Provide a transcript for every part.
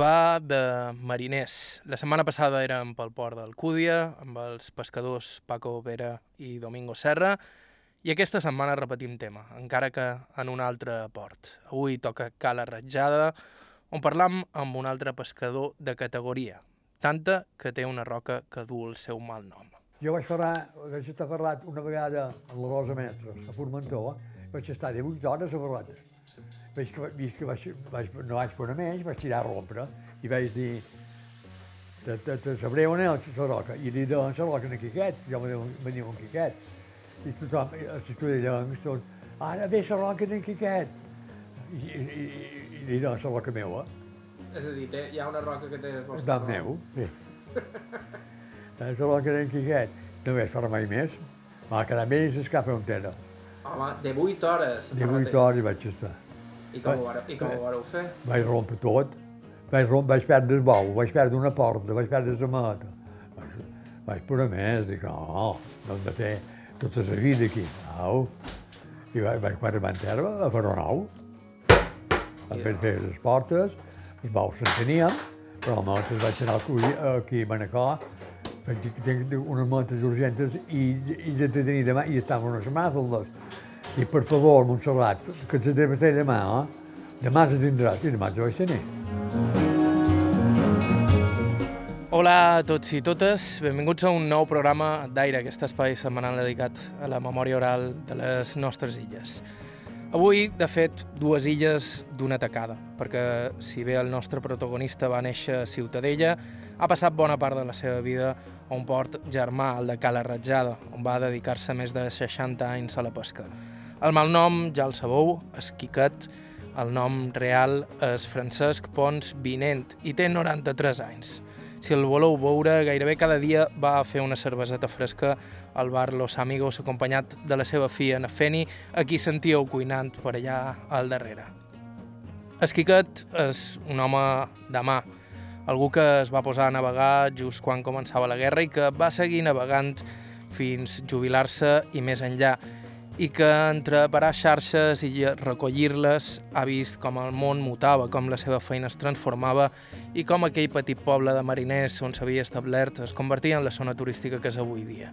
va de mariners. La setmana passada érem pel port d'Alcúdia, amb els pescadors Paco Vera i Domingo Serra, i aquesta setmana repetim tema, encara que en un altre port. Avui toca Cala Ratjada, on parlam amb un altre pescador de categoria, tanta que té una roca que du el seu mal nom. Jo vaig ferrar, vaig estar ferrat una vegada a la Rosa Metres, a Formentor, vaig estar de 8 hores a ferrat. Veig que, veig que vaig, vaig, no vaig poder més, vaig tirar a rompre i vaig dir te, te, te sabré on és la roca. I li deien la roca en Quiquet, jo me, diuen- me diuen Quiquet. I tothom, i els estudiants, tot, ara ve la roca en Quiquet. I, i, i, i li deien la roca meva. És a dir, té, hi ha una roca que té... És del meu, sí. És la roca en Quiquet. No vaig fer mai més. Va quedar més escapa on era. Home, de 8 hores. 18 hores vaig estar. I com, ho vareu, I com ho vareu fer? Vaig rompre tot. Vaig, romp, vaig perdre el bou, vaig perdre una porta, vaig perdre la mata. Vaig, vaig por a més, dic, no, no hem de fer tota la vida aquí, au. I vaig, vaig en terra a fer un nou. Vaig fer, fer les portes, els bous se'n teníem, però almenys vaig anar aquí, aquí a Manacor, perquè tinc unes montes urgentes i, i de tenir demà, i estaven unes màfiles. I per favor, Montserrat, que se deve fer demà, eh? Demà se tindrà, i demà se vaig tenir. Hola a tots i totes, benvinguts a un nou programa d'Aire, aquest espai setmanal dedicat a la memòria oral de les nostres illes. Avui, de fet, dues illes d'una tacada, perquè si bé el nostre protagonista va néixer a Ciutadella, ha passat bona part de la seva vida a un port germà, el de Cala Ratjada, on va dedicar-se més de 60 anys a la pesca. El malnom, ja el sabeu, és Quiquet, el nom real és Francesc Pons Vinent i té 93 anys. Si el voleu veure, gairebé cada dia va a fer una cerveseta fresca al bar Los Amigos acompanyat de la seva filla Nafeni, a qui sentíeu cuinant per allà al darrere. Esquiquet és un home de mà, algú que es va posar a navegar just quan començava la guerra i que va seguir navegant fins jubilar-se i més enllà, i que entre parar xarxes i recollir-les ha vist com el món mutava, com la seva feina es transformava i com aquell petit poble de mariners on s'havia establert es convertia en la zona turística que és avui dia.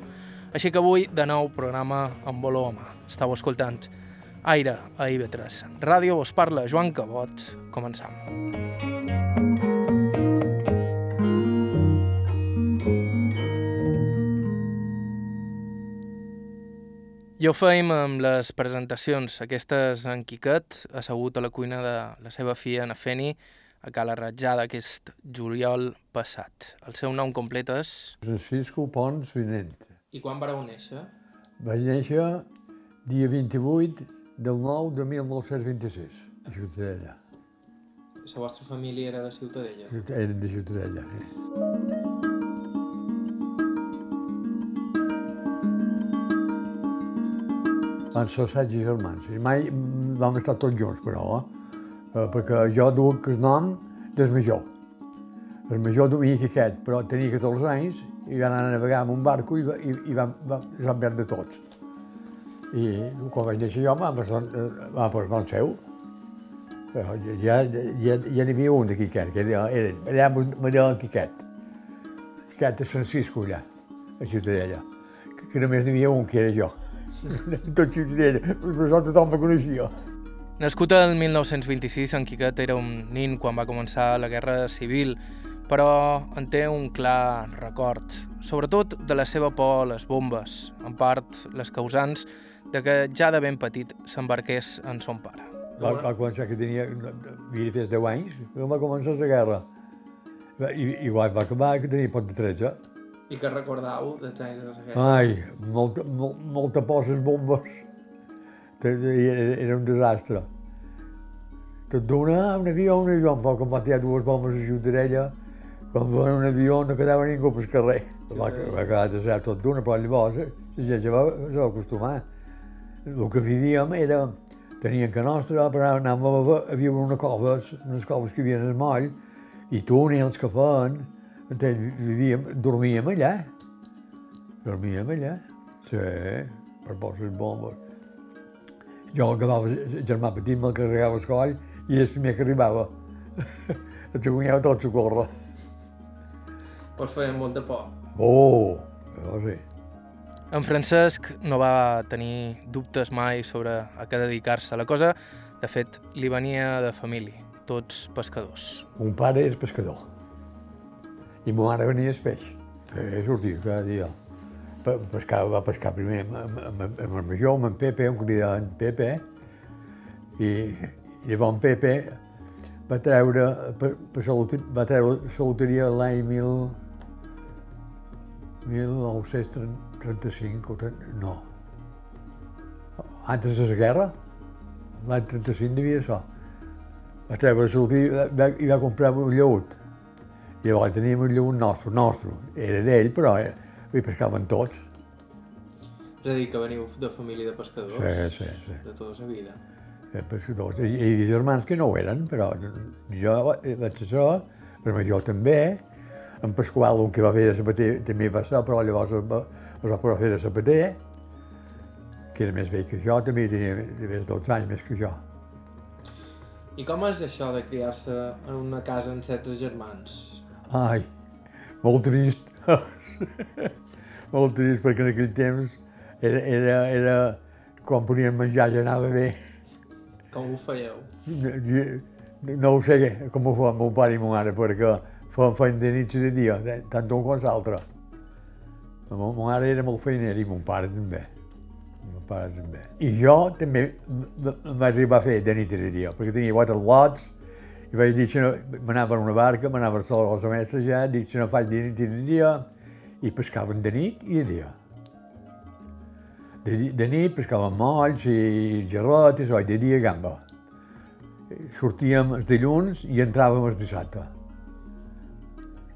Així que avui, de nou, programa amb a mà. Estau escoltant Aire a IB3. Ràdio us parla Joan Cabot. Començam. I ho feim amb les presentacions. Aquestes en Quiquet, assegut a la cuina de la seva filla Nafeni, a Cala Ratjada aquest juliol passat. El seu nom complet és... Francisco Pons Vinent. I quan vareu néixer? Vaig néixer dia 28 del 9 de 1926, a Ciutadella. La vostra família era de Ciutadella. Eren de Ciutadella. Eh? Van ser set germans. I mai vam estar tots junts, però, eh? Eh, perquè jo duc el nom del major. El major duia Quiquet, però tenia 14 anys i van anar a navegar amb un barco i, va- i, i vam, vam, van perdre tots. I quan vaig néixer jo vam vam posar el nom seu. Però ja, ja, ja n'hi havia un de Quiquet, que era, era allà me deien Quiquet. Quiquet de Francisco, allà, a Ciutadella. Que, que només n'hi havia un, que era jo. Tot Ciutadella, però això tothom me coneixia. Nascut el 1926, en Quiquet era un nin quan va començar la Guerra Civil, però en té un clar record, sobretot de la seva por a les bombes, en part les causants de que ja de ben petit s'embarqués en son pare. Va, va començar que tenia, havia fet 10 anys, va començar la guerra. I, i va, va acabar que tenia pot de 13. I que recordau dels anys de la? Ai, molta, mol, molta por a les bombes. Era, un desastre. Tot d'una, un avió, un avió, però quan va tirar dues bombes a Ciutadella, quan va un avió no quedava ningú pel carrer. Va, va quedar desert tot d'una, però llavors eh, la gent ja va, se va acostumar. El que vivíem era, tenien que nostra, però anàvem a, a viure unes coves, unes coves que hi havia al moll, i túnels que feien, entenc, vivíem, dormíem allà. Dormíem allà, sí, per les bombes. Jo agafava el germà petit, me'l carregava al coll i és el primer que arribava. ens guanyava tots a córrer. Però feia molta por. Oh, no sé. En Francesc no va tenir dubtes mai sobre a què dedicar-se. La cosa, de fet, li venia de família, tots pescadors. Mon pare és pescador. I mon mare venia el peix. Eh, sortia cada dia. Pe- Pescar, va pescar primer amb, el major, amb en Pepe, un cridaven Pepe, i, llavors en Pepe va treure, per, per lote- va treure la loteria l'any mil, 1935 o 30, no. Antes de la guerra, l'any 35 devia ser. Va treure la loteria i va, va comprar un lleut. Llavors teníem un lleut nostre, nostre. Era d'ell, però eh, hi pescaven tots. És a dir, que veniu de família de pescadors? Sí, sí, sí. De tota la vida. Eh, pescadors. I, i germans que no ho eren, però jo vaig ser, el major també, en Pasqual, un que va fer de sabater, també va ser, però llavors es va, es va poder fer de sabater, que era més vell que jo, també tenia més 12 anys més que jo. I com és això de criar-se en una casa amb 16 germans? Ai, molt trist. molt trist, perquè en aquell temps era, era, era quan podíem menjar ja anava bé. Com ho fèieu? Jo no ho sé com ho fa meu pare i mon mare, perquè feien feina de nit i de dia, eh, tant un com l'altre. Mon mare era molt feinera i mon pare també. Mon pare també. I jo també em vaig arribar a fer de nit i de dia, perquè tenia quatre lots, i vaig dir que no, m'anava una barca, m'anava a la cosa mestra ja, dic que no faig de nit i de dia, i pescaven de nit i de dia. De, de nit pescaven molls i gerrot i això, i de dia gamba. Sortíem els dilluns i entràvem el dissabte.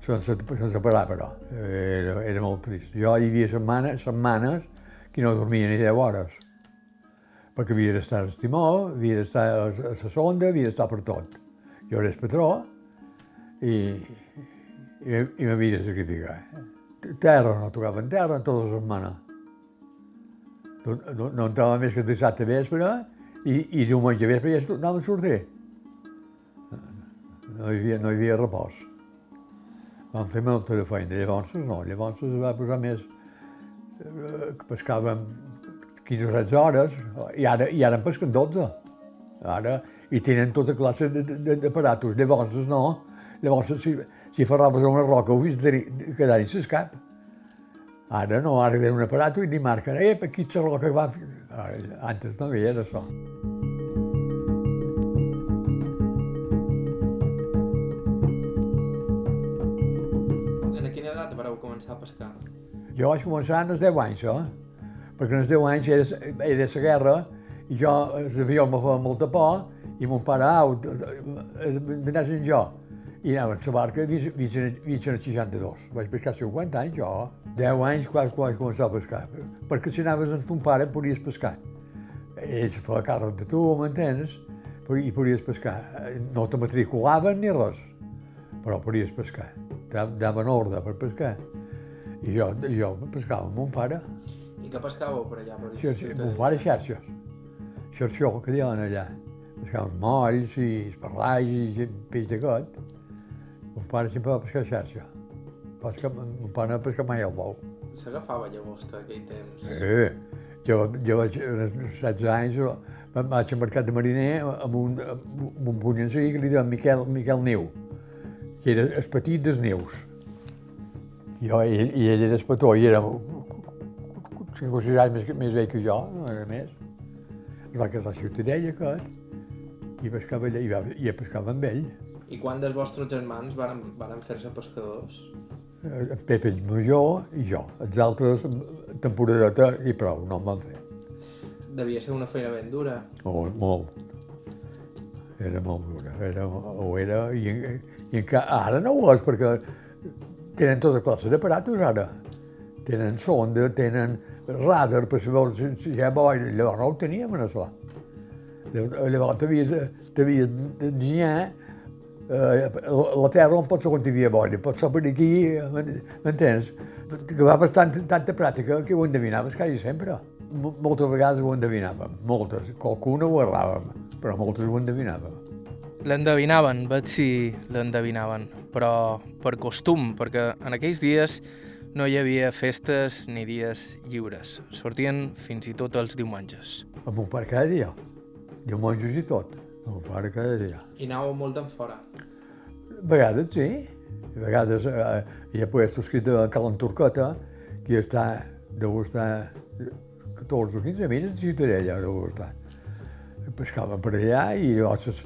Sense, sense parar, però. Era, era molt trist. Jo hi havia setmanes, setmanes que no dormia ni 10 hores. Perquè havia d'estar al timó, havia d'estar a la sonda, havia d'estar per tot. Jo el patró i, i, i m'havia de sacrificar. Terra, no tocava en terra en tota la setmana. No, no, no entrava més que dissabte vespre i, i diumenge vespre ja tornava a sortir. No hi havia, no hi havia repòs. Vam fer molta de feina, llavors no, llavors es va posar més... eh, que pescàvem 15 o 16 hores, i ara, i ara en pesquen 12. Ara, i tenen tota classe d'aparatos, llavors no. Llavors, si, si ferraves a una roca, ho vist quedar en cap. Ara no, ara tenen un aparato i li marquen, eh, aquí és la roca que va... Antes no hi era això. En començar a pescar? Jo vaig començar als 10 anys, eh? perquè als 10 anys era, era la guerra i jo, l'avió me feia molta por i mon pare, au, d'anar en jo. I anava en la barca fins al 62. Vaig pescar 50 anys, jo. 10 anys quan, quan vaig començar a pescar. Perquè si anaves amb ton pare podies pescar. Ell se feia càrrec de tu, m'entens? I podies pescar. No te matriculaven ni res, però podies pescar. Daven ordre per pescar. I jo, jo pescava amb mon pare. I què pescàveu per allà? Per Xarxa, mon pare xarxes. Xarxó, que diuen allà. Pescaven molls i esparlais i peix de got. Mon pare sempre va pescar xarxa. Pesca, mon pare no pesca mai al bou. S'agafava llagosta aquell temps. Eh, jo, jo vaig, als 16 anys, va- vaig al mercat de mariner amb un, amb un punyancí que li deien Miquel, Miquel Niu, que era el petit dels nius. Jo, i, i ell era el petó, i era 5 o 6 anys més, més vell que jo, no era més. Es va casar a Ciutadella, aquest, i pescava allà, i, va, i pescava amb ell. I quan dels vostres germans varen, varen fer-se pescadors? Eh, En Pepe el major i jo. Els altres, temporadeta i prou, no en van fer. Devia ser una feina ben dura. Oh, molt. Era molt dura. Era, ho era, i, i encara, ara no ho és, perquè tenen tota classe d'aparatos ara. Tenen sonda, tenen radar per saber si hi ha boira. Llavors no ho teníem, en això. Llavors llavors t'havies t'havies d'enginyar eh, la terra on pot ser quan hi havia boira, pot ser per aquí, m'entens? Que va bastant tanta pràctica que ho endevinaves quasi sempre. Moltes vegades ho endevinàvem, moltes. Qualcuna ho erràvem, però moltes ho endevinàvem. l'endevinaven, veig si l'endevinaven, però per costum, perquè en aquells dies no hi havia festes ni dies lliures. Sortien fins i tot els diumenges. A mon pare cada dia. Diumenges i tot. A mon pare cada dia. I anàveu molt en fora? A vegades sí. A vegades eh, hi ha puestos que de Calan Turcota, que està, deu estar 14 o 15 milles de Ciutadella, deu estar. Pescaven per allà i llavors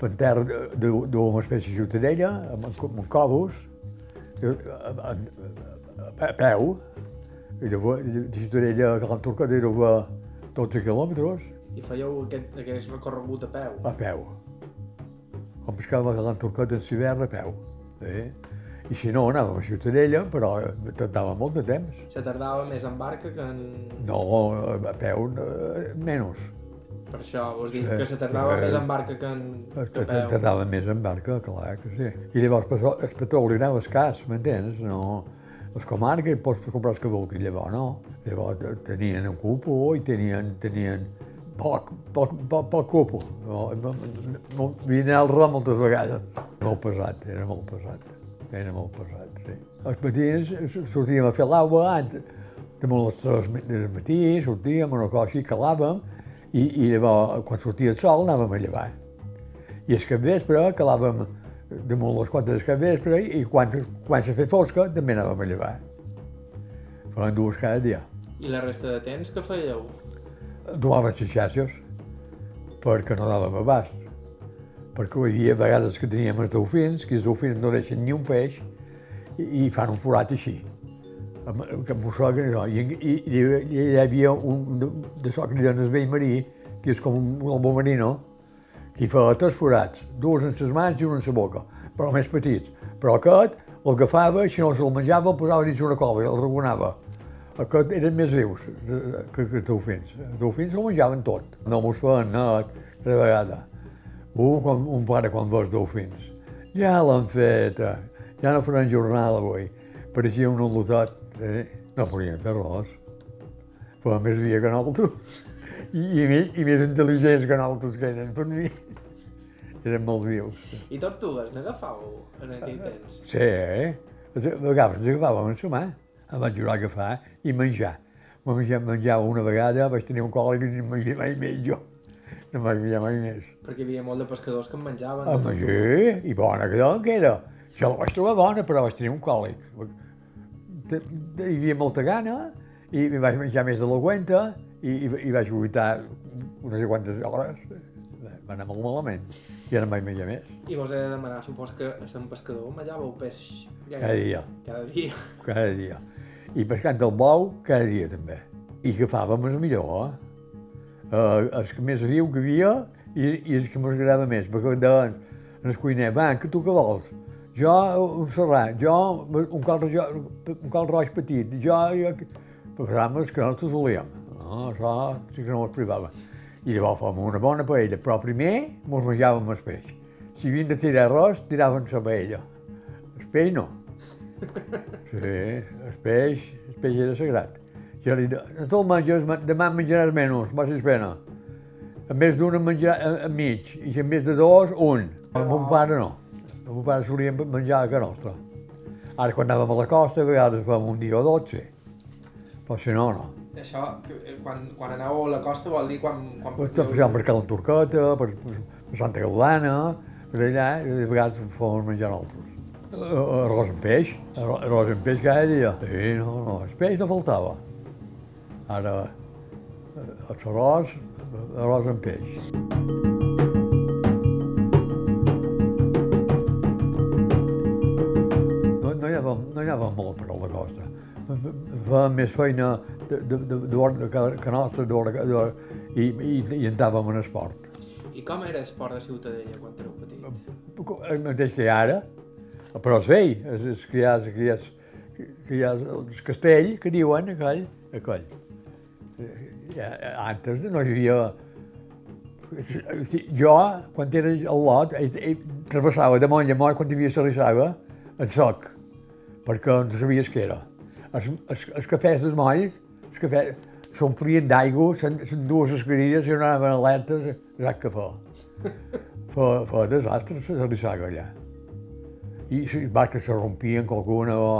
per terra d'una espècie de Ciutadella, amb, amb cobos, a, a, a peu, i llavors de Ciutadella a Calan Turcota era 12 quilòmetres, I fèieu aquest, aquest recorregut a peu? a peu. Com pescava a l'entorcat en l'hivern a peu. Eh? I si no, anàvem a Ciutadella, però tardava molt de temps. Se tardava més en barca que en... No, a peu, eh, menys. Per això, vos dic Sí. que se tardava Eh, més en barca que en que a peu. Tardava més en barca, clar que sí. I llavors el petroli anava escàs, m'entens? No, les comarques pots comprar el que vulguis, llavors no. Llavors te- tenien un cupo i tenien, tenien poc, poc, poc, poc cupo. Vine al ram moltes vegades. Molt pesat, era molt pesat. Era molt pesat, sí. Els matins sortíem a fer l'aigua, damunt les tres del matí, sortíem, una cosa així, calàvem, i, i llavors, quan sortia el sol, anàvem a llevar. I el capvespre calàvem damunt les 4 del capvespre i quan, quan se feia fosca també anàvem a llevar. Fèiem dues cada dia. I la resta de temps què fèieu? Duàvem les xarxes perquè no dàvem abast. Perquè hi havia vegades que teníem els dofins, que els dofins no deixen ni un peix i, i fan un forat així. Que que no. I, i, i, hi havia un de, de això que li donen el vell marí, que és com un, un marino, que hi feia tres forats, dos en les mans i un en la boca, però més petits. Però aquest l'agafava, si no se'l menjava, el posava dins una cova i el regonava. Aquest eren més vius que, que els dofins. Els dofins ho menjaven tot. No mos feien net, cada vegada. Un, quan, un pare quan veus dofins. Ja l'han fet, eh. ja no faran jornal avui. Pareixia un al·lotat. Eh? No podien fer res. Feien més via que nosaltres. I, i, més, I més intel·ligents que nosaltres que eren per mi. Eren molt vius. I tortugues, n'agafàveu en aquell temps? Sí, eh? A vegades ens agafàvem la mà. Em vaig jurar a agafar i menjar. Me menjava, menjava una vegada, vaig tenir un còlic i no em menjava mai més jo. No em vaig menjar mai més. Perquè hi havia molt de pescadors que en menjaven. A menjar, i bona que que era. Jo la vaig trobar bona, però vaig tenir un còlic. Hi havia molta gana, i i vaig menjar més de la cuenta, i, i, i vaig vomitar unes quantes hores. Va anar molt malament. I ara no em vaig menjar més. I vos he de demanar, supos que Sant Pescador menjàveu peix Cada dia. Cada dia. cada dia. I pescant el bou, cada dia també. I agafàvem el millor, eh? eh els que més viu que havia i, i els que m'agradava més, perquè deien en el cuiner, va, que tu què vols? Jo un serrat, jo un cal, jo, un cal roig petit, jo... jo Passàvem els que nosaltres volíem. No, això sí que no ens privava. I llavors fèiem una bona paella, però primer mos menjàvem el peix. Si havien de tirar arròs, tiraven la paella. El peix no. Sí, el peix, el peix era sagrat. Jo li dic, no te'l menges, demà en menjaràs menys, vagis pena. En més d'un en menjarà a, a mig, i en més de dos, un. El mon pare no. El mon pare solia menjar a casa nostra. Ara, quan anàvem a la costa, a vegades fèiem un dia o dotze. Però si no, no. Això, eh, quan, quan anàveu a la costa vol dir quan... quan Pues, Passàvem per Cala Turcota, per, per, per Santa Gaudana, per allà, i de vegades fèiem menjar nosaltres. Eh, Arròs amb peix, arròs amb peix cada dia. Sí, no, no, el peix no faltava. Ara, eh, el arròs, arròs amb peix. No, no, hi no hi molt per a la costa. Fèiem més feina de, de, de, de, que, que nostra i, i, i entràvem en esport. I com era esport de Ciutadella quan éreu petit? El mateix que ara, però es vell, es, es, ha, que hi ha el castell, que diuen, aquell, aquell. Eh, Ja, antes no hi havia... Jo, quan era al lot, eh, eh, travessava de moll a moll quan hi havia serissava, en soc, perquè no sabies què era. Els, els, els cafès dels molls, els cafès, s'omplien d'aigua, dues escarilles i anaven alertes, sac cafè. fa, fa desastres la rissaga allà. I les barques se rompien qualcuna o...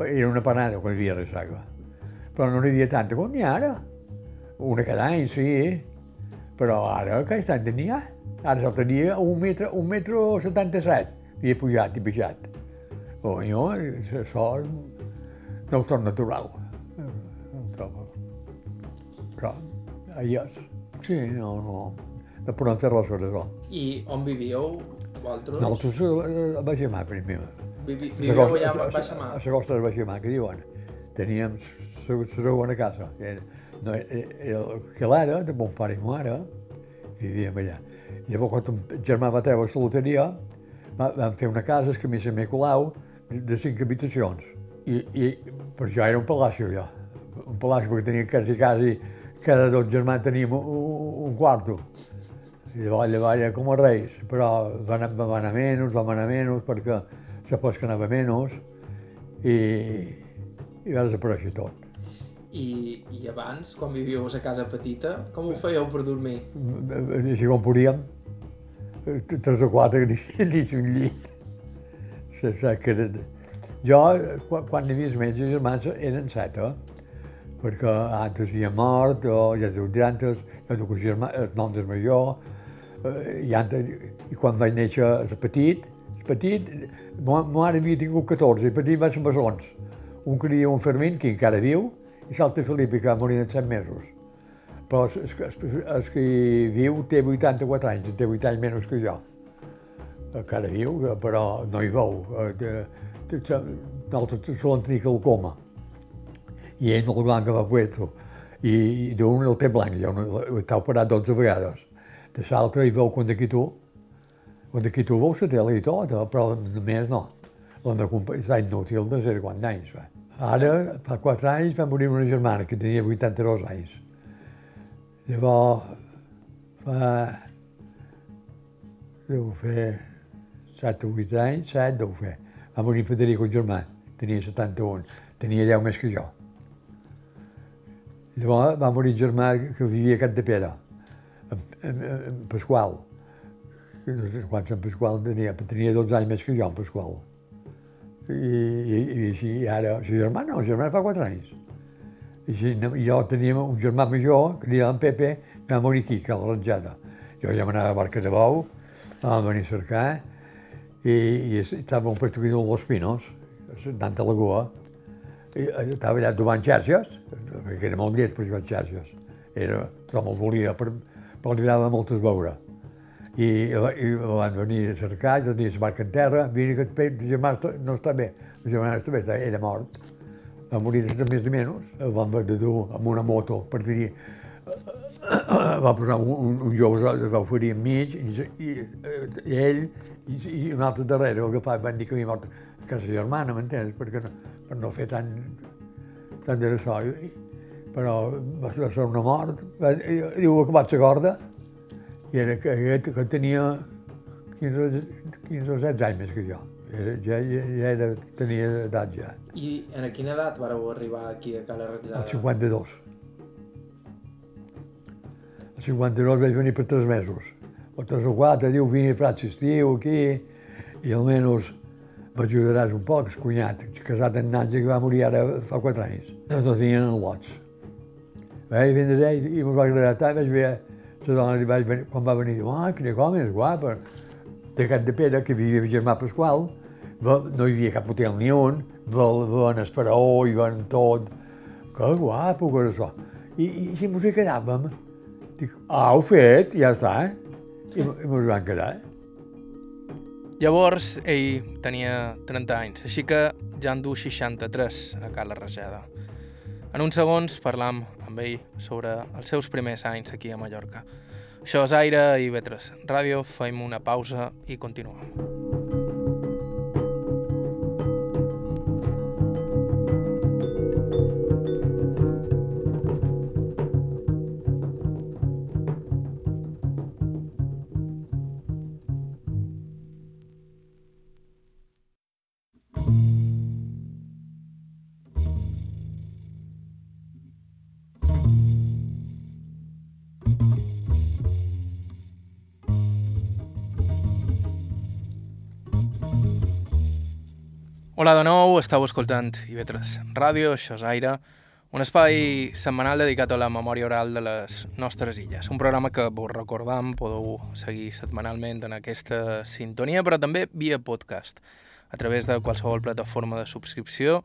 Era una panada quan hi havia rissaga. Però no n'hi havia tanta com n'hi ha ara. Una cada any, sí, però ara aquest any tenia. Ara se'l tenia un metre, un metre 77, havia pujat i baixat. Oh, jo, això no ho trobo natural. No ho trobo. Però, allà, sí, no, no. No podem fer res per això. I on vivíeu, vosaltres? Nosaltres eh, a Baixamà, primer. Vivi, A vivíeu allà a Baixamà? A la costa de Baixamà, que diuen. Teníem la segona casa. que Era, no, era, que l'ara, de mon pare i mare, vivíem allà. Llavors, quan un germà va treure la loteria, vam fer una casa, el camí de Sant Nicolau, de, de cinc habitacions. I, I per això era un palàcio, allò. Un palàcio, perquè tenia quasi, quasi, cada dos germans teníem un, un, quarto. I llavors, llavors era com a reis, però va anar, va anar menys, va anar menys, perquè la pesca anava menys i, i va desaparèixer tot. I, I abans, quan vivíeu a casa petita, com ho fèieu per dormir? Així com podíem, tres o quatre un llit. Se, se, que. Jo, quan, quan hi havia els meus germans, eren set, eh? perquè antes havia mort, o ja antes, jo tinc un germà, el nom del major, eh, i, antes, i quan vaig néixer el petit, el petit, ma ma mare havia tingut 14, i el petit va ser bessons. Un diu un Fermín, que encara viu, i l'altre Felipe, que va morir en 7 mesos. Però el, que viu té 84 anys, té 8 anys menys que jo. Encara viu, però no hi veu. Nosaltres solen tenir glaucoma. I ell el blanc que va puesto. I, d'un el té blanc, jo no, està operat 12 vegades. De l'altre hi veu quan d'aquí tu, quan d'aquí tu veus la tele i tot, eh, però només no. L'han d'acompanyar, és inútil de ser quants anys fa. Ara, fa 4 anys, va morir una germana que tenia 82 anys. Llavors, fa... Deu fer 7 o 8 anys, 7 deu fer. Va morir Federico, el germà, tenia 71, tenia 10 més que jo. Llavors va morir el germà que vivia a Cat de Pere, en, en, en Pasqual. Quan Sant Pasqual tenia, tenia 12 anys més que jo, en Pasqual. I, i, i així, ara, el germà no, el germà fa 4 anys. I així, no- jo tenia un germà major, que deia en Pepe, que va morir aquí, a la Ratjada. Jo ja m'anava a Barca de Bou, vam venir a cercar, i, i estava un diu Los Pinos, anant a la Goa, i eh, estava allà tomant xarxes, perquè era molt llest per jugar xarxes. Era, tothom els volia, per, però li agradava moltes veure. I, i van venir a cercar, jo tenia la barca en terra, vine que el germà no està bé, el germà està bé, era mort. Va morir de més de menys, el van haver de dur amb una moto per dir va posar un, un, jove, es va oferir enmig, i, i, i ell i, i un altre darrere, el que fa, van dir que havia mort a casa germana, m'entens? Perquè no, per no fer tant, tant de ressò. Però va, ser- va ser una mort. Va, i, diu que vaig a corda, i era que, que, que tenia 15, 15 o 16 anys més que jo. Era, ja, ja, ja era, tenia edat ja, I en quina edat vareu arribar aquí a Cala Ratzada? al 52. Al 52 vaig venir per tres mesos. O tres o quatre, diu, vine frats estiu aquí, i almenys m'ajudaràs un poc, el cunyat, casat en Natja, que va morir ara fa quatre anys. No tenien en lots. Vaig vindre ell i m'ho va agradar tant, vaig veure la dona, vaig venir, quan va venir, diu, ah, quina com és guapa. De Cat de Pere, que vivia el germà Pasqual, no hi havia cap hotel ni un, va, va en el faraó i van tot. Que guapo que era això. I, i, i mos hi quedàvem. Dic, ah, ho fet, ja està. I, i mos van quedar. Llavors, ell tenia 30 anys, així que ja en du 63 a Cala Rajada. En uns segons parlam amb ell sobre els seus primers anys aquí a Mallorca. Això és Aire i Vetres Ràdio, fem una pausa i continuem. Estàu escoltant IB3 Ràdio, això és Aire, un espai setmanal dedicat a la memòria oral de les nostres illes. Un programa que vos recordam, podeu seguir setmanalment en aquesta sintonia, però també via podcast, a través de qualsevol plataforma de subscripció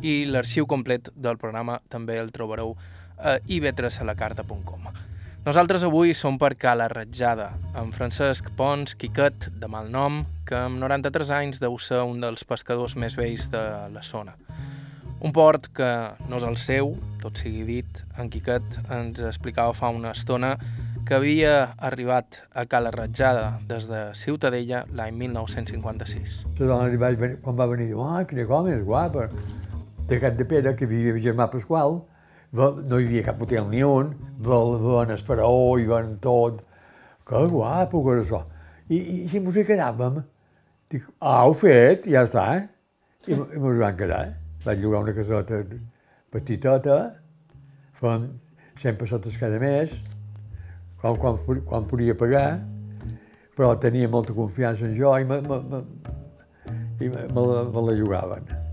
i l'arxiu complet del programa també el trobareu a ib3alacarta.com. Nosaltres avui som per Cala Ratjada, amb Francesc Pons Quiquet, de mal nom, que amb 93 anys deu ser un dels pescadors més vells de la zona. Un port que no és el seu, tot sigui dit, en Quiquet ens explicava fa una estona que havia arribat a Cala Ratjada des de Ciutadella l'any 1956. La dona li vaig venir, quan va venir, ah, quina com és guapa. De Cat de Pere, que vivia germà Pasqual, no hi havia cap hotel ni un, ven el i ven tot. Que guapo que era això. I, i, i mos hi quedàvem. Dic, ah, ho fet, ja està. Eh? I, i mos van quedar. Eh? Vaig llogar una casota petitota, fem sempre pessetes cada mes, quan, quan, quan podia pagar, però tenia molta confiança en jo i me, me, me, i me, me, la, me la llogaven.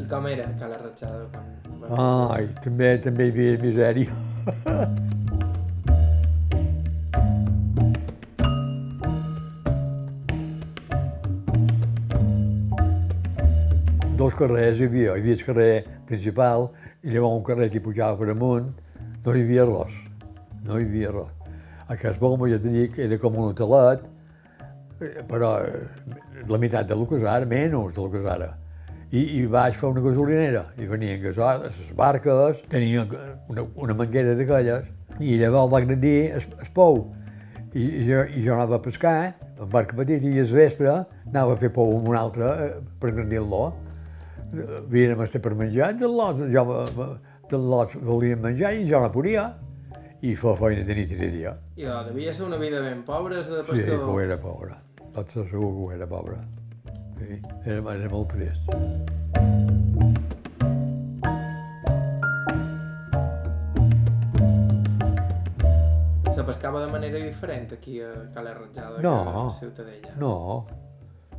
I com era Cala Ratjada quan, Ai, també, també hi havia misèria. Dos carrers hi havia. Hi havia el carrer principal i llavors un carrer que pujava per amunt. No hi havia res. No hi havia res. Aquest bombo, ja t'he dit, era com un hotelet, eh, però eh, la meitat del que és ara, menys del que és ara i, i vaig fer una gasolinera. I venien gasoles, les barques, tenien una, una manguera d'aquelles, i llavors va dir es, es pou. I, i, jo, I jo anava a pescar, amb barca petita, i al vespre anava a fer pou amb un altre eh, per grandir-lo. Havíem estar per menjar, del lot, jo, del lot volien menjar i jo no podia. I fa feina de nit i de dia. I devia ser una vida ben pobra, de pescador. Sí, ho era pobra. Tot segur que ho era pobra. Sí, era, era molt trist. Se pescava de manera diferent aquí a Cala Ratjada no, que a Ciutadella? No,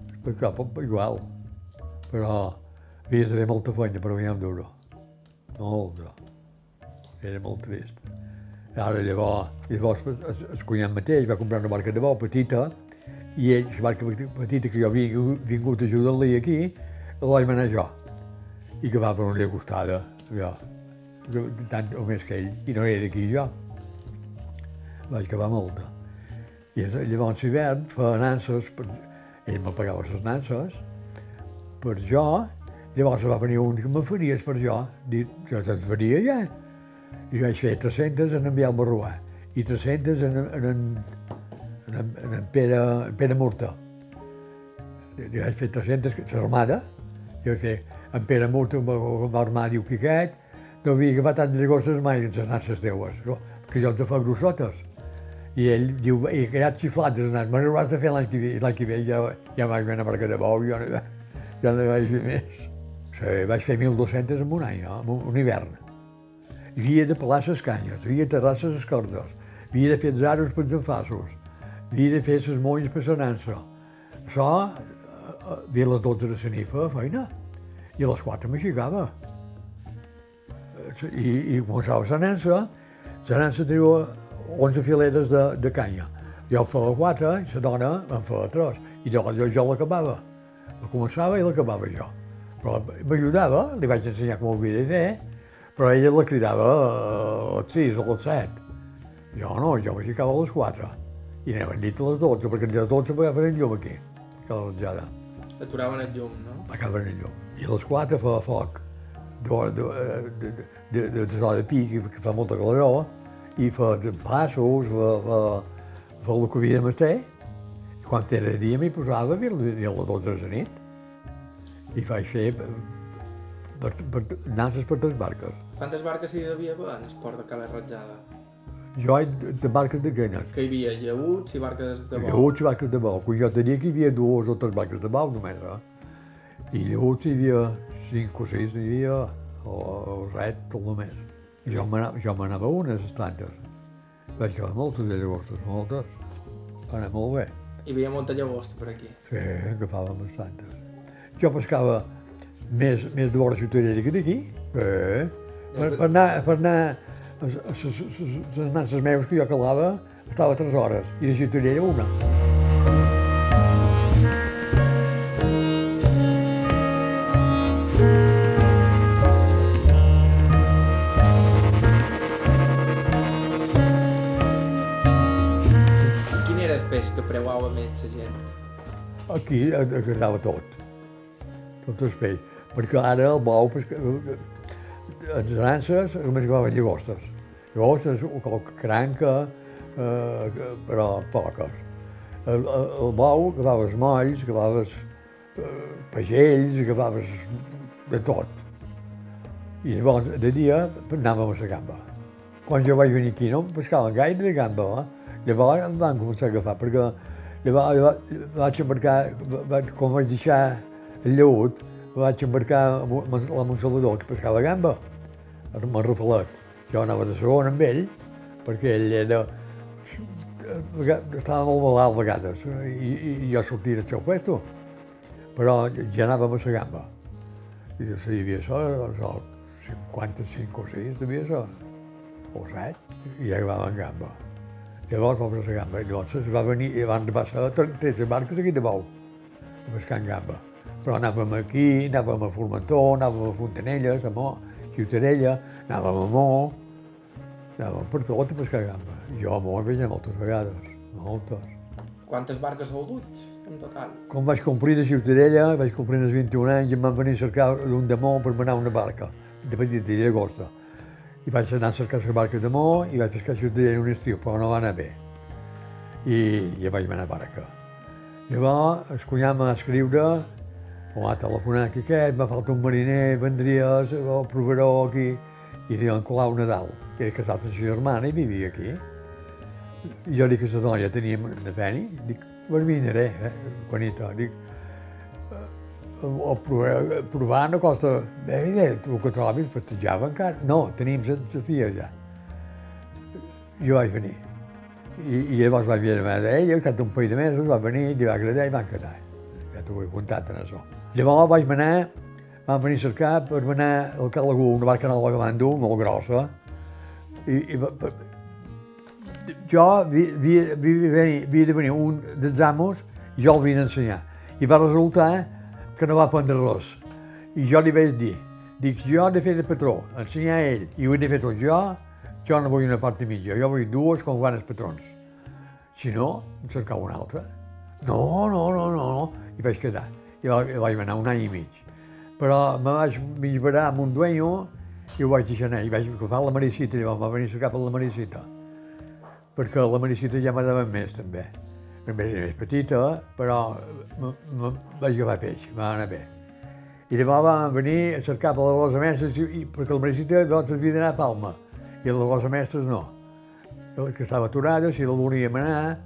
es pescava igual, però havia de fer molta feina per guanyar un duro. Molta. Era molt trist. Ara llavors, llavors el, el cunyat mateix va comprar una barca de bou petita i ell, la barca petita que jo havia vingut a ajudar-li aquí, la vaig manar jo. I que va per una costada, jo, tant o més que ell, i no era d'aquí jo. Vaig acabar molta. I llavors l'hivern feia nanses, per... ell me pagava les nanses, per jo, llavors va venir un que me faries per jo, dit, jo te'n faria ja. I vaig fer 300 en enviar el barruà i 300 en, en, en en, en Pere, en Pere Murta. Li vaig fer 300, l'armada, i vaig fer en Pere Murta com va armar, diu Quiquet, no havia agafat tantes gosses mai en les nasses teues, no? perquè jo te fa grossotes. I ell diu, he quedat xiflat de nas, me n'hauràs de fer l'any que ve, l'any que ve ja, ja vaig anar a Marca de Bou, jo no, ja no vaig fer més. Sí, vaig fer 1.200 en un any, no? en un hivern. Havia de pelar les canyes, havia de terrasses les cordes, havia de fer aros per els enfassos, havia de fer les molles per la nansa. Això, havia les 12 de la nit feia feina, i a les 4 m'aixecava. I, I començava la nansa, la nansa tenia 11 fileres de, de canya. Jo en feia 4 i la dona en feia 3, i llavors jo, jo l'acabava. La començava i l'acabava jo. Però m'ajudava, li vaig ensenyar com ho havia de fer, però ella la cridava a les 6 o a les 7. Jo no, jo m'aixecava a les 4 i anaven dit a les 12, perquè a les 12 agafaven el llum aquí, a la ratjada. Aturaven el llum, no? Acaben el llum. I a les 4 fa foc de, de, de, de, de, de, de pi, que fa molta caloró, i fa passos, fa, fa, fa el que havia de mastar. I quan era dia m'hi posava i a les 12 de la nit. I vaig fer per, per, per, nances per les barques. Quantes barques hi devia haver en el port de Cala Ratjada? Jo de barques de quenes. Que hi havia llaguts i barques de bou. Llaguts i barques de bou. Quan jo tenia que hi havia dues o tres barques de bou només, eh? I llaguts hi havia cinc o sis, hi havia, o, o set, tot només. I jo m'anava a unes estantes. Vaig quedar moltes de llagostes, moltes. Va anar molt bé. Hi havia molta llagosta per aquí. Sí, agafàvem bastantes. jo pescava més, més de vora ciutadella que d'aquí. Eh? Per, per anar, per anar les nanses meus que jo calava, estava tres hores, i de ciutadella una. Quin era el peix que preuava més la gent? Aquí agradava tot, tot el peix, perquè ara el bou, pesca, en les nanses només agafaven llagostes. Qualque cranca, eh, però poques. El, el, el bou agafaves molls, agafaves eh, pagells, agafaves de tot. I llavors, de dia, anàvem a la gamba. Quan jo vaig venir aquí no pescaven gaire de gamba, eh? Llavors em van començar a agafar, perquè llavors, llavors vaig embarcar, vaig, quan vaig deixar el lleut, vaig embarcar la Montsalvador, que pescava gamba, amb el Rafalet. Jo anava de segon amb ell, perquè ell era... estava molt malalt a vegades, i, i, i jo sortia del seu puesto, però ja anàvem a la gamba. I jo sabia això, això 55 o 6, devia ser, o 7, i ja acabàvem gamba. Llavors vam a la gamba, llavors es va venir, i van passar 13 barques aquí de bou, pescant gamba. Però anàvem aquí, anàvem a Formentor, anàvem a Fontanelles, a Mo, Ciutadella, anàvem a Mo, anàvem per tot a pescar gamba. Jo a hi veia moltes vegades, moltes. Quantes barques heu dut, en total? Quan vaig complir de Ciutadella, vaig complir als 21 anys, em van venir a cercar d'un de Mo per anar a una barca, de petita i d'agosta. I vaig anar a cercar la barca de Mo i vaig pescar a Ciutadella un estiu, però no va anar bé. I ja vaig anar a barca. Llavors, el cunyat m'ha escriure, o va telefonar que aquest, m'ha faltat un mariner, vendries, el proveedor aquí, i diuen Colau Nadal, que era casat amb la germana i vivia aquí. Jo dic a la dona, ja teníem una feni, dic, pues vindré, eh, Juanito, dic, eh, o provar, provar no costa, bé, el que trobis festejava encara. No, teníem la Sofia ja. Jo vaig venir. I, i llavors vaig venir a ell, al cap d'un parell de mesos va venir, li va agradar i van quedar. Ja t'ho he contat en això. Llavors vaig anar, van venir a cercar per anar al Calagú, una barca nova que van dur, molt grossa, i, i jo havia, havia, havia, de venir, de un amos i jo el havia d'ensenyar. I va resultar que no va aprendre res. I jo li vaig dir, dic, jo he de fer de patró, ensenyar a ell, i ho he de fer tot jo, jo no vull una part i mitja, jo vull dues com van els patrons. Si no, em cercava una altra. No, no, no, no, no. I vaig quedar. I va- i vaig anar un any i mig. Però me vaig mitjarar amb un dueño i ho vaig deixar anar. I vaig agafar la Maricita, i va venir a cercar per la Maricita perquè la Maricita ja m'agradava més, també. També era més petita, però vaig agafar peix, va anar bé. I llavors vam venir a cercar per la Rosa Mestres, i, perquè la Maricita doncs, havia d'anar a Palma, i la Rosa Mestres no. Que estava aturada, si la volíem anar,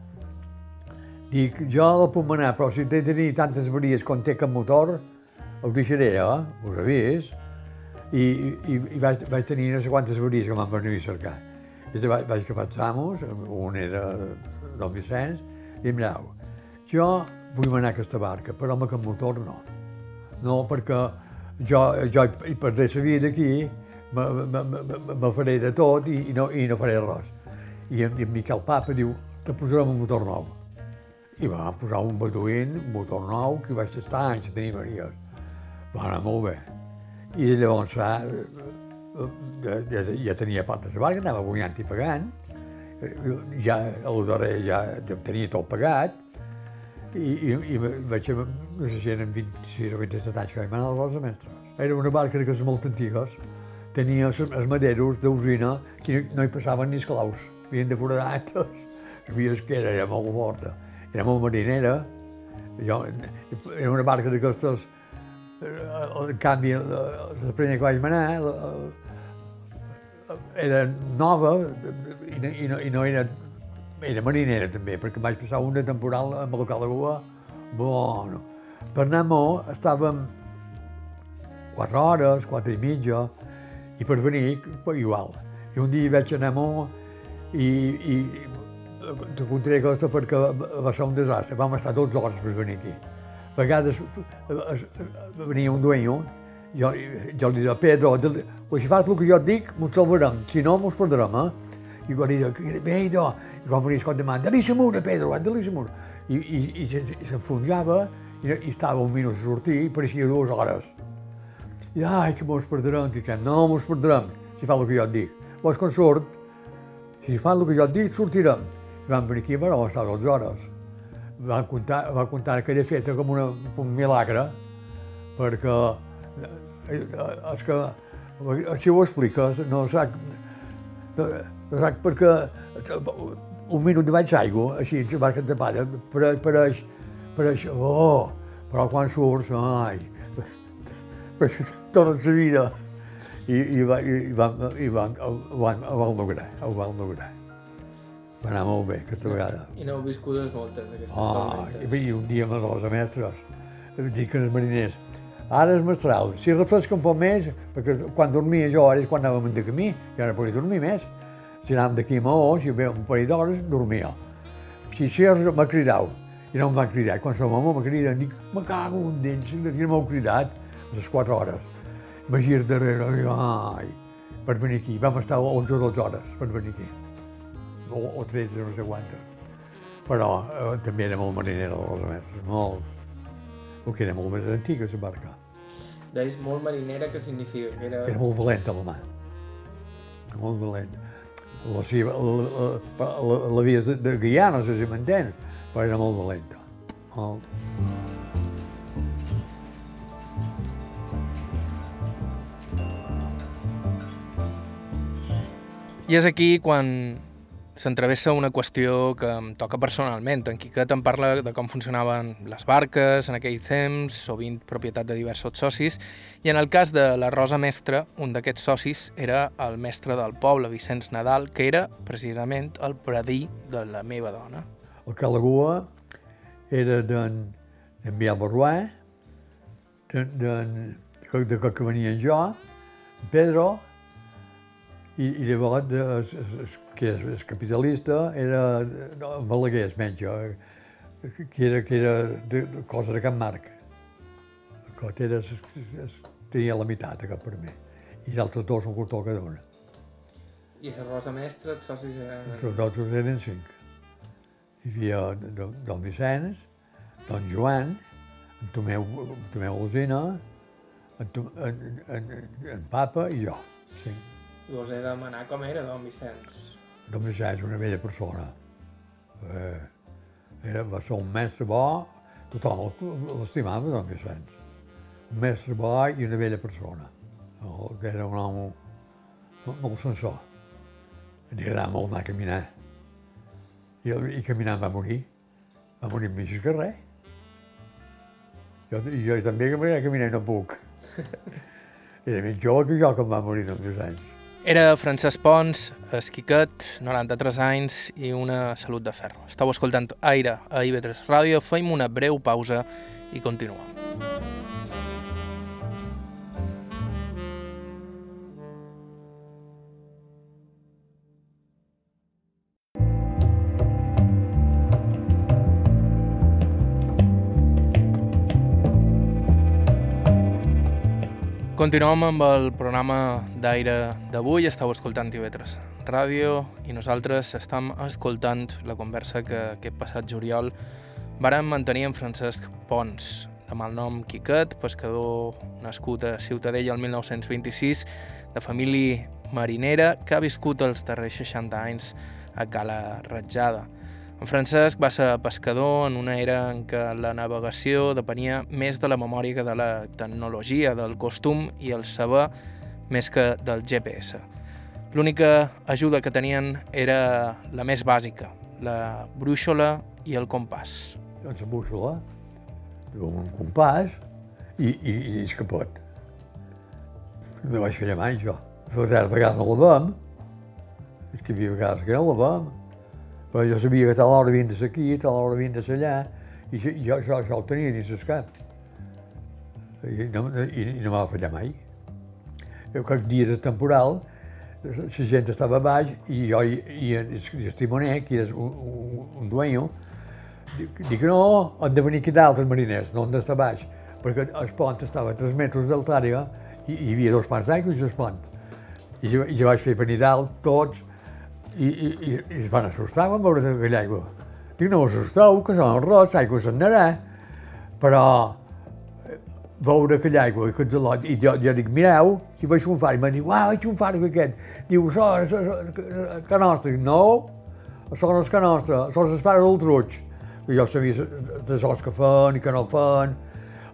dic, jo la puc anar, però si té de tenir tantes varies com té cap motor, ho deixaré, eh? Us he vist. I, i, i vaig, vaig tenir no sé quantes varies que m'han venir a cercar. I vaig, vaig agafar els amos, un era Don Vicenç, i em mirau, jo vull anar a aquesta barca, però amb aquest motor no. No, perquè jo, jo hi perdré la vida aquí, me, me, me, me, faré de tot i, i, no, i no faré res. I en, i en Miquel Papa diu, te posarem un motor nou. I va posar un beduïn, un motor nou, que vaig estar anys a tenir varies. Va anar molt bé. I llavors ja, ja, ja, ja tenia part de barca, anava guanyant i pagant. Ja, lo darrer ja, tenia tot pagat. I, i, i vaig, no sé si eren 26 o 27 anys que vaig anar a la Rosa Mestre. Era una barca d'aquestes molt antigues. Tenia els els maderos d'usina que no hi passaven ni esclaus. Havien de foradar tots. Sabies que era, era molt forta. Era molt marinera. Jo, era una barca d'aquestes en canvi, la, primera que vaig manar era nova i no, i no, i no era, era marinera també, perquè vaig passar una temporal amb el Calagua, bueno. Per anar a Mo estàvem quatre hores, quatre i mitja, i per venir, igual. I un dia vaig anar a Mo i, i te contaré aquesta perquè va ser un desastre. Vam estar 12 hores per venir aquí. Vegades eh, eh, venia un dueño, jo, jo li deia, Pedro, de, si fas el que jo et dic, ens salvarem, si no, ens perdrem, eh? I quan li deia, Pedro, i quan venia escolta demà, de mura, Pedro, de mura. I, i, i, i s'enfonjava, i, i estava un minut a sortir, i pareixia dues hores. I, ai, que mos perdrem, que, que no mos perdrem, si fa el que jo et dic. Llavors, quan surt, si fa el que jo et dic, sortirem. I vam venir aquí, però vam estar 12 hores va contar, va contar aquella feta com una, un milagre, perquè eh, és que, si ho expliques, no sac, no, no sac perquè un minut de baix aigua, així, ens va tapada, pareix, pareix, pareix, oh, però quan surts, ai, torna la vida. I, i, va, i, van, i van, ho, van, ho van lograr, ho van lograr. Va anar molt bé aquesta vegada. I n'heu viscudes moltes, d'aquestes oh, tormentes. I un dia amb els mestres, dic als mariners, ara és mestral, si refresca un poc més, perquè quan dormia jo, ara és quan anàvem de camí, ja no podia dormir més. Si anàvem d'aquí a Maó, si ve un parell d'hores, dormia. Si és, m'ha cridat, i no em van cridar. Quan som home, m'ha cridat, dic, me cago un d'ells, no m'heu cridat a les 4 hores. Me gir darrere, ai, per venir aquí. Vam estar 11 o 12 hores per venir aquí o, o 13, no sé quantes. Però eh, també era molt marinera de les mestres, molt. El que era molt més antic, la barca. Deies molt marinera, que significa que era... Era molt valenta, la mà. Molt valenta. La, seva, la, la, la, la via de, de guiar, no sé si m'entens, però era molt valenta. Molt. I és aquí quan s'entrevessa una qüestió que em toca personalment. En Quiquet em parla de com funcionaven les barques en aquell temps, sovint propietat de diversos socis, i en el cas de la Rosa Mestra, un d'aquests socis era el mestre del poble, Vicenç Nadal, que era precisament el predí de la meva dona. El Calagua era d'en Biel Barruà, de, de, de, de que venia jo, Pedro, i, i llavors de, que és, és capitalista, era no, Balaguer, es menja, que era, que era de, de cosa de Can Marc. Que era, es, es, tenia la meitat, aquest per mi. I els altres dos un cotó cada una. I la Rosa Mestra, els socis eren... Els altres eren cinc. Hi havia don, don Vicenç, don Joan, en Tomeu, en Tomeu Alzina, en, en, en, en Papa i jo. Cinc. I us he de demanar com era don Vicenç. Només ja és una bella persona. Eh, era, va ser un mestre bo, tothom l'estimava, don Vicenç. Un mestre bo i una bella persona. No, era un home molt, molt sensor. Li agradava molt anar a caminar. I, i caminant va morir. Va morir amb mig carrer. Jo, jo també caminar no puc. Era més jove que jo quan va morir dos anys. Era Francesc Pons, esquiquet, 93 anys i una salut de ferro. Estau escoltant Aire a IB3 Ràdio, fem una breu pausa i continuem. Continuem amb el programa d'aire d'avui. Estàu escoltant TV3 Ràdio i nosaltres estem escoltant la conversa que aquest passat juliol vàrem mantenir amb Francesc Pons, de malnom Quiquet, pescador nascut a Ciutadella el 1926, de família marinera que ha viscut els darrers 60 anys a Cala Ratjada. En Francesc va ser pescador en una era en què la navegació depenia més de la memòria que de la tecnologia, del costum i el saber més que del GPS. L'única ajuda que tenien era la més bàsica, la brúixola i el compàs. Doncs la brúixola, un compàs i, i, i és capot. No vaig fer mai, jo. La vegada no la vam, és que hi havia vegades que no la vam, però jo sabia que tal hora havien de aquí, tal hora havien de allà, i jo, això, això ho tenia dins el cap. I no, i, i no m'ha fallat mai. Aquests dies de temporal, la gent estava baix i jo i, i, el, timoner, que és un, un, un dueño, Dic, no, han de venir aquí d'altres mariners, no han d'estar baix, perquè el pont estava a 3 metres d'altària i hi havia dos pans d'aigua i el pont. I jo, i jo vaig fer venir dalt tots i, i, i, es van assustar quan veure aquella aigua. Dic, no us assusteu, que som el ros, aigua se'n anarà. Però eh, veure aquella aigua i aquests al·lots, i jo, jo dic, mireu, si vaig un far, i m'han dit, uau, vaig un far aquest. Diu, això és que nostre. Dic, no, això no és que nostre, això és far del truig. I jo sabia de sos que fan i que no fan.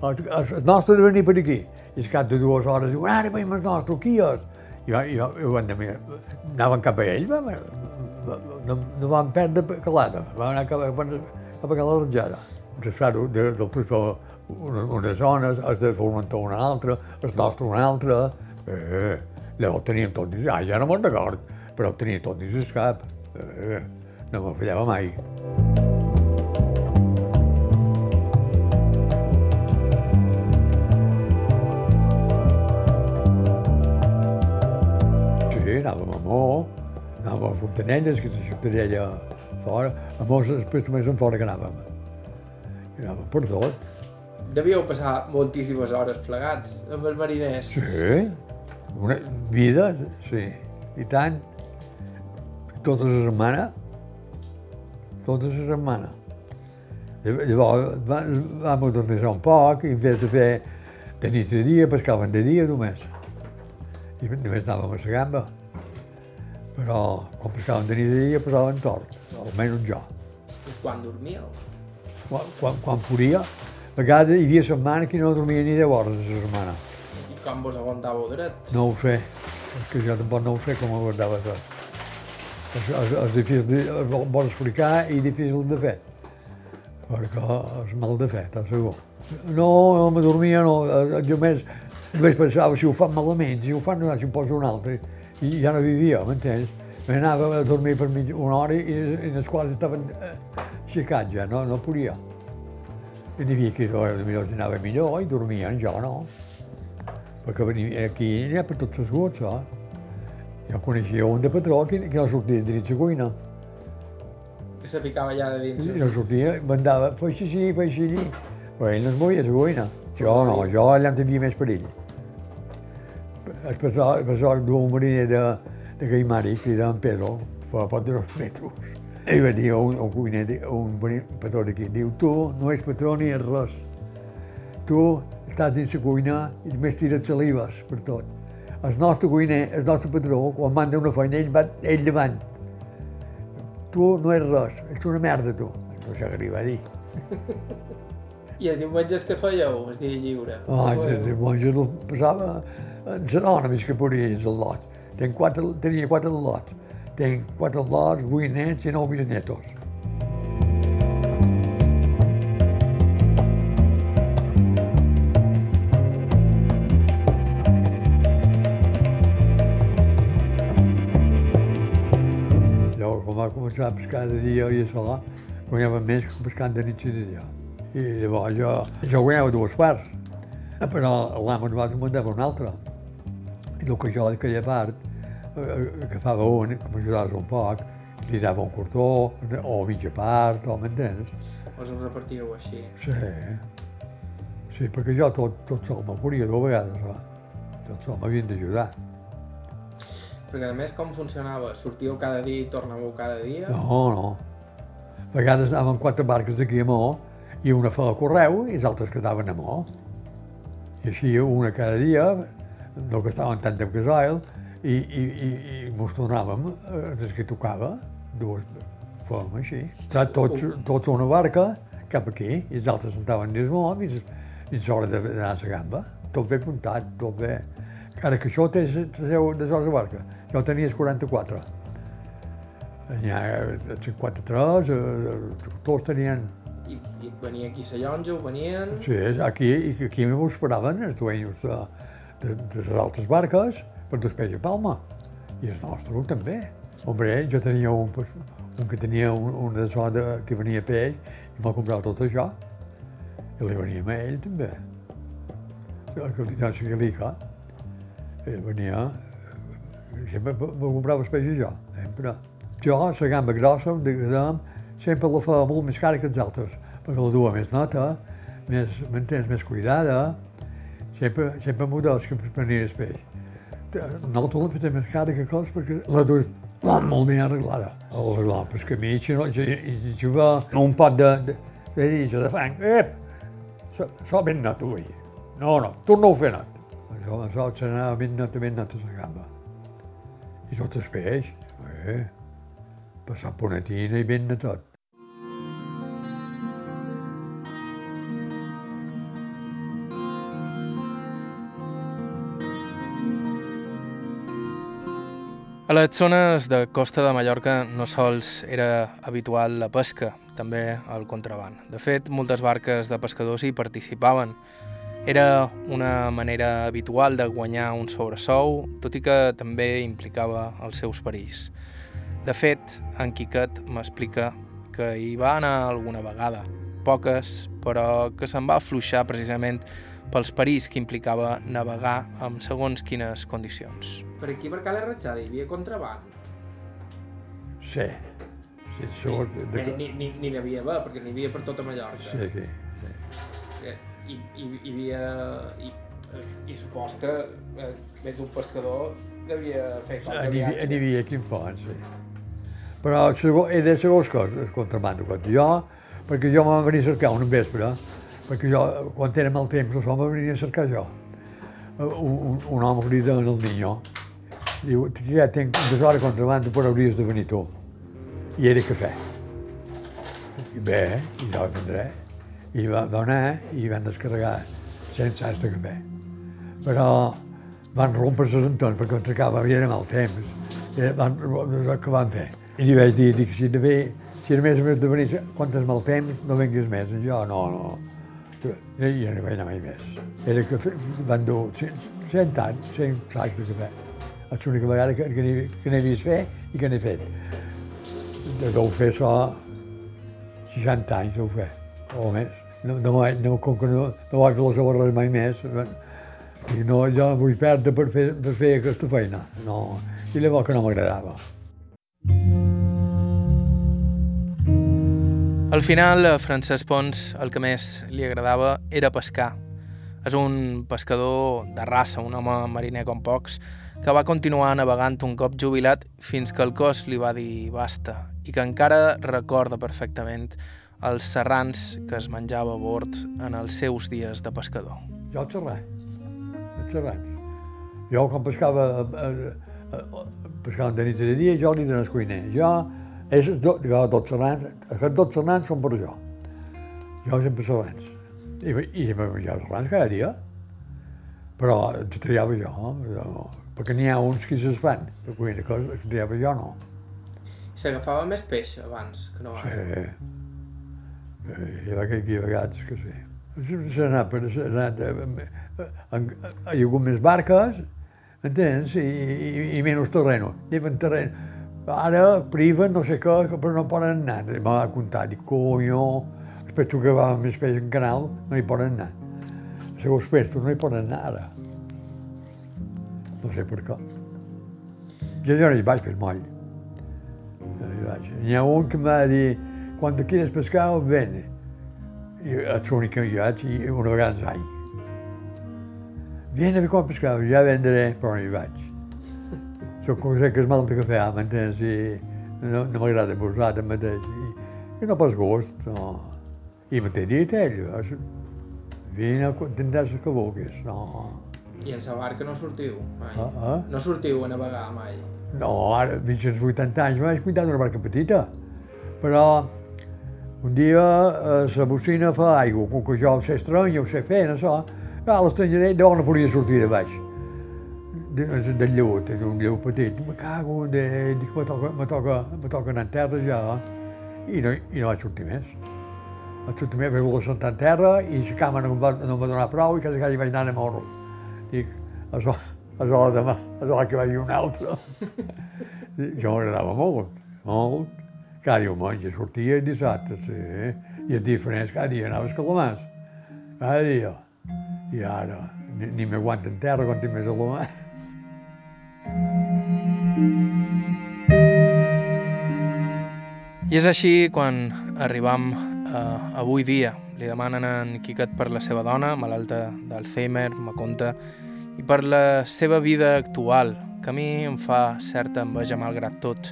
El nostre de venir per aquí. I al cap de dues hores diu, ara veiem el nostre, qui és? Jo, jo, de mirar, anaven cap a ell, va, no, no van perdre calada, van anar cap a, cap a Cala Ratjada. El frare de, del Tufó una, una zona, el de Formentor una altra, el nostre una altra. Eh, llavors teníem tot dins, ah, ja no me'n record, però ho tenia tot dins el cap. Eh, no me fallava mai. Anàvem a Mó, anàvem a Fontanelles, que és la ciutadella fora, a Mó després també en fora que anàvem. I anàvem per tot. Devíeu passar moltíssimes hores plegats amb els mariners. Sí, una vida, sí, i tant. Tota la setmana, tota la setmana. Llavors va- vam modernitzar un poc i en vez de fer de nit de dia, pescaven de dia només. I només anàvem a la gamba. Però de nit i de dia passaven tort, almenys jo. I quan dormíeu? Quan, quan, quan podia, a vegades hi havia setmana que no dormia ni 10 hores la setmana. I com vos aguantàveu dret? No ho sé, és que jo tampoc no ho sé com ho guardava tot. És, és, és difícil, de, és bo- bo explicar i difícil de fer, perquè és mal de fer, t'ho segur. No, no me dormia, no, eh, jo més, només pensava si ho fan malament, si ho fan no, si em poso un altre, i ja no vivia, m'entens? Me n'anava a dormir per mig, una hora i, i els quals estaven eh, aixecats ja, no, no podia. I n'hi havia qui potser anava millor i dormien, jo no perquè venia aquí n'hi ha per tots els gots, eh? Jo coneixia un de patró que, que no sortia dins la cuina. Que se ficava allà de dins. I no sortia, mandava, fes així, fes així. Però ell no es moia a la cuina. Jo no, jo allà en tenia més perill. El patró, el patró d'un mariner de, de Caimari, que era en Pedro, fa poc de dos metres. Ell va dir un, un cuiner, un patró d'aquí, diu, tu no ets patró ni ets res. Tu estàs dins la cuina i només tires salives per tot. El nostre cuiner, el nostre patró, quan manda una feina, ell va ell davant. Tu no ets res, ets una merda, tu. No sé què li va dir. I els diumenges que fèieu, el dia lliure? Ai, de, de monges el passava en l'anònims que podia dins el lot. Ten quatre, tenia quatre lots. Tenc quatre lots, vuit nets i nou bisnetos. Quan va començar a pescar de dia i això, guanyava més que pescant de nit i de dia. I llavors jo, jo guanyava dues parts, però l'amo ens va mandava una altra. El que jo d'aquella part eh, agafava un, que m'ajudaves un poc, li dava un cortó, o mitja part, o m'entens? Us ho repartíeu així. Sí. Sí, perquè jo tot, tot sol no podia, dues vegades, va. Tot sol m'havien d'ajudar. Perquè a més com funcionava? Sortíeu cada dia i tornàveu cada dia? No, no. A vegades anaven quatre barques d'aquí a Mó, i una feia correu i els altres quedaven a Mó. I així una cada dia, no gastaven tant de gasoil, i, i, i, i mos tornàvem eh, des que tocava, dues fèiem així. Està tots, tots a una barca, cap aquí, i els altres sentaven dins Mó, fins, fins l'hora d'anar a la gamba. Tot bé puntat, tot bé. Encara que això té la seu de barca. Jo tenia els 44. N'hi ha eh, 53, eh, tots tenien... I, I venia aquí a Llonja, ho venien... Sí, aquí, i aquí m'ho esperaven els dueños de, de, de les altres barques per despejar Palma. I els nostres també. Hombre, jo tenia un, un que tenia un, un de so de, que venia peix i m'ha comprat tot això. I li venia a ell també. La qualitat sigilica. Ell venia... Sempre me comprava els peixos jo, sempre. Jo, la gamba grossa, sempre la fa molt més cara que els altres, perquè la dua més nota, més, m'entens, més cuidada, sempre, sempre que prenia el peix. Nosaltres la fem més cara que cos perquè la dues molt ben arreglada. Arreglada, però que a mi si no, si, va un pot de, de, de dir, de fang, ep, so, so ben net avui. No, no, torna a fer net. Això, això s'anava ben net, ben net a la gamba. I tot el peix, eh, passar ponetina i ben net tot. A les zones de costa de Mallorca no sols era habitual la pesca, també el contraband. De fet, moltes barques de pescadors hi participaven. Era una manera habitual de guanyar un sobresou, tot i que també implicava els seus perills. De fet, en Quiquet m'explica que hi va anar alguna vegada, poques, però que se'n va afluixar precisament pels perills que implicava navegar amb segons quines condicions. Per aquí, per Cala Ratxada, hi havia contraband. Sí. Sí, això... Ni, de, ni, ni, ni n'hi havia haver, perquè n'hi havia per tota Mallorca. sí, aquí, sí. Eh, I, i, hi havia... I, i supos que eh, més d'un pescador devia fer qualque N'hi viatge. n'hi havia aquí en fons, sí. Però segons, era segons coses, el contrabando. Quan jo, perquè jo m'vam venir a cercar un vespre, perquè jo, quan era mal temps, això m'ha venir a cercar jo. Un, un, un home crida en el niño, diu, que ja tinc dues hores contrabando, però hauries de venir tu. I era cafè. I bé, i jo vendré. I va, va anar i van descarregar 100 sacs de cafè. Però van rompre les entorns perquè ens acaba, era mal temps. I van, què van fer? I li vaig dir, dic, si, de fer, si a més a més de venir, quan és mal temps, no vinguis més. I jo, no, no. I jo no vaig anar mai més. Era que van dur 100, 100 anys, 100 sacs de cafè. És l'única vegada que, que, n'he- vist fer i que n'he fet. De- Deu fer això 60 anys, deu fer, o més. No, no, no, com que no, no vaig les obres mai més, i no, jo vull perdre per fer, per fer aquesta feina. No, i llavors que no m'agradava. Al final, a Francesc Pons el que més li agradava era pescar. És un pescador de raça, un home mariner com pocs, que va continuar navegant un cop jubilat fins que el cos li va dir basta i que encara recorda perfectament els serrans que es menjava a bord en els seus dies de pescador. Jo el xerrar, el xerrans. Jo quan pescava, eh, eh, pescava de nit i de dia, jo li dones cuiner. Jo, és, jo, dos serrans, aquests dos serrans són per jo. Jo sempre serrans. I, i sempre menjava serrans cada dia. Però els triava jo, jo perquè n'hi ha uns que se'ls fan, per cuina, que els triava jo no. S'agafava més peix abans que no ara. sí. Hi ha, hi havia vegades que sí. S'ha anat per... Anat... eh, Hi ha hagut més barques, entens? I, i, i menys terreno. Lleven terreno. Ara priven no sé què, que però no poden anar. Em va comptar, dic, coño, els pestos que van més peix en canal no hi poden anar. Segons pestos no hi poden anar ara. No sé per què. Jo, jo no hi vaig per mai. No hi vaig. N'hi ha un que em va dir, quan quieres pescar, ven. I és l'únic que hi vaig, i una vegada l'any. Viene a quan pescar, ja vendré, però no hi vaig. Soc cosa que és mal de cafè, m'entens? I no, no m'agrada posar de mateix. I, I no pas gust, no. I m'he dit ell, vine, tindràs el que vulguis. No, I en la barca no sortiu mai. Ah, ah. No sortiu a navegar mai. no ara, fins als 80 anys, vaig cuidar d'una barca petita. Però un dia eh, la bocina fa aigua, com que jo ho sé estrany, ho sé fer, no so, a l'estrangerer d'on no podia sortir de baix. De, del lleut, d'un lleut petit. Me cago, de, dic, me toca, me toca, me toca anar en terra ja, i no, i no vaig sortir més. Vaig sortir més, vaig voler sentar en terra, i la cama no em va, no em va donar prou, i quasi quasi vaig anar a morro. Dic, això, és hora demà, és hora que vagi un altre. jo m'agradava molt, molt. Cada diumenge sortia i dissabte, sí. I és diferent, cada dia anava a Escalamàs. Cada dia. I ara ni, ni m'aguanta en terra quan tinc més a la. I I és així quan arribam a avui dia. Li demanen a en Quiquet per la seva dona, malalta d'Alzheimer, me conta, i per la seva vida actual, que a mi em fa certa enveja malgrat tot.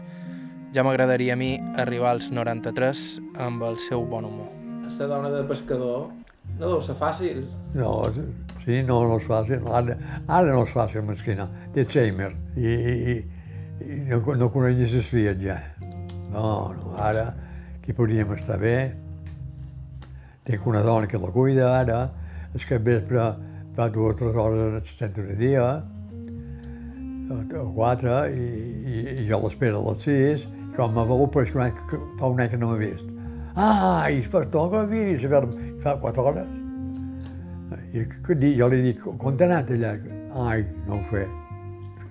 Ja m'agradaria a mi arribar als 93 amb el seu bon humor. Esta dona de pescador no deu ser fàcil. No, sí, no, no és fàcil. Ara, ara no és fàcil, mesquina. Té Alzheimer i, i, i no, no coneixes les filles ja. No, no, ara aquí podríem estar bé. Tinc una dona que la cuida ara, és que vespre fa dues o tres hores al centre de dia, o quatre, i, i, i jo l'espero a les sis, com me veu, però és que un any, fa un any que no m'ha vist. Ah, i fa estona que veure fa quatre hores. I jo li dic, on t'ha anat allà? Ai, no ho sé.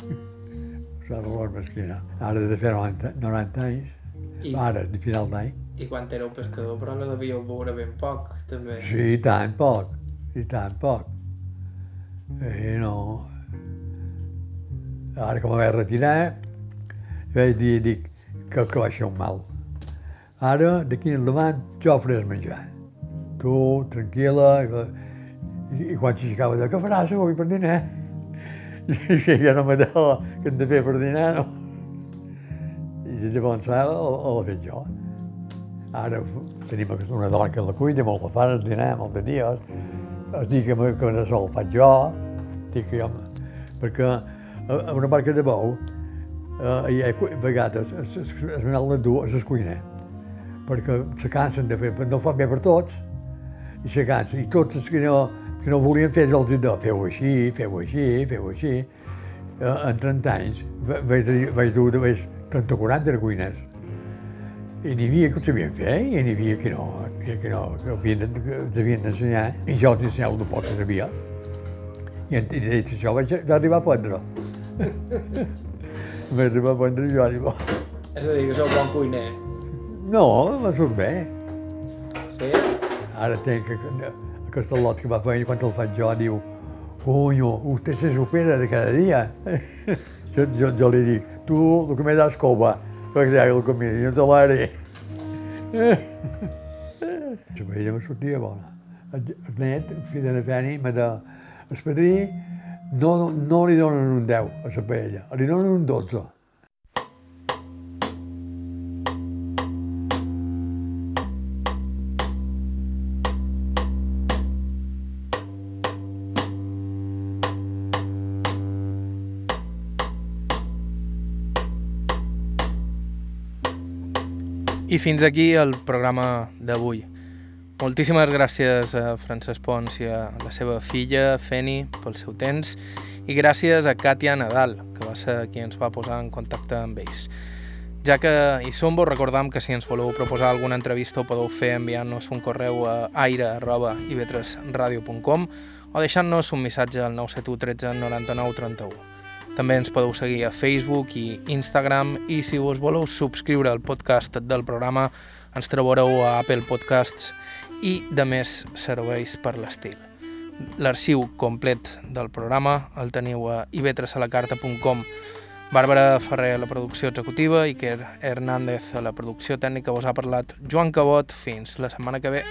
S'ha valor mesquina. Ara de fer 90, 90 anys, I, ara, de final d'any. I quan éreu pescador, però la devíeu veure ben poc, també. Sí, i tant poc, i tant poc. I no... Ara que me vaig retirar, vaig dir, dic, que, que va ser un mal. Ara, d'aquí endavant, jo faré menjar. Tu, tranquil·la, i, i quan s'aixecava de què faràs avui per dinar? I si ja no me que hem de fer per dinar, no. I llavors ara l'he fet jo. Ara tenim una dona que la cuida, molt la fa el dinar, molt de dies. Es diu que, que no sol faig jo, dic que jo, perquè a, a una barca de bou eh, hi ha vegades es, es, es dues es cuina, perquè se cansen de fer, no fan bé per tots, i se cansen, i tots els que no, que no volien fer els de feu així, feu així, feu així. Eh, en 30 anys va- vaig, vaig dur vaig 30 o 40 cuines. I n'hi havia que ho sabien fer i n'hi havia que no, que, que no, que, havien, de- que els havien d'ensenyar. I jo els ensenyava el poc que sabia. I, i dit això vaig arribar a aprendre. vaig arribar a aprendre jo. Dic, "Oh, És a dir, que sou bon cuiner. no, me surt bé. Sí? Ara tenc que- aquest lot que va fer quan el faig jo, diu, coño, usted se supera de cada dia. jo, jo, jo li dic, tu el que me das cova, ja el comida, jo te l'haré. La paella me sortia bona. El net, fill de la Feni, me de... El padrí no, no li donen un 10 a la paella, li donen un 12. I fins aquí el programa d'avui. Moltíssimes gràcies a Francesc Pons i a la seva filla, Feni, pel seu temps, i gràcies a Katia Nadal, que va ser qui ens va posar en contacte amb ells. Ja que hi som, vos recordam que si ens voleu proposar alguna entrevista ho podeu fer enviant-nos un correu a aire.ivetresradio.com o deixant-nos un missatge al 971 13 99 31. També ens podeu seguir a Facebook i Instagram i si us voleu subscriure al podcast del programa ens trobareu a Apple Podcasts i de més serveis per l'estil. L'arxiu complet del programa el teniu a ivetresalacarta.com Bàrbara Ferrer a la producció executiva i Iker Hernández a la producció tècnica. Vos ha parlat Joan Cabot. Fins la setmana que ve.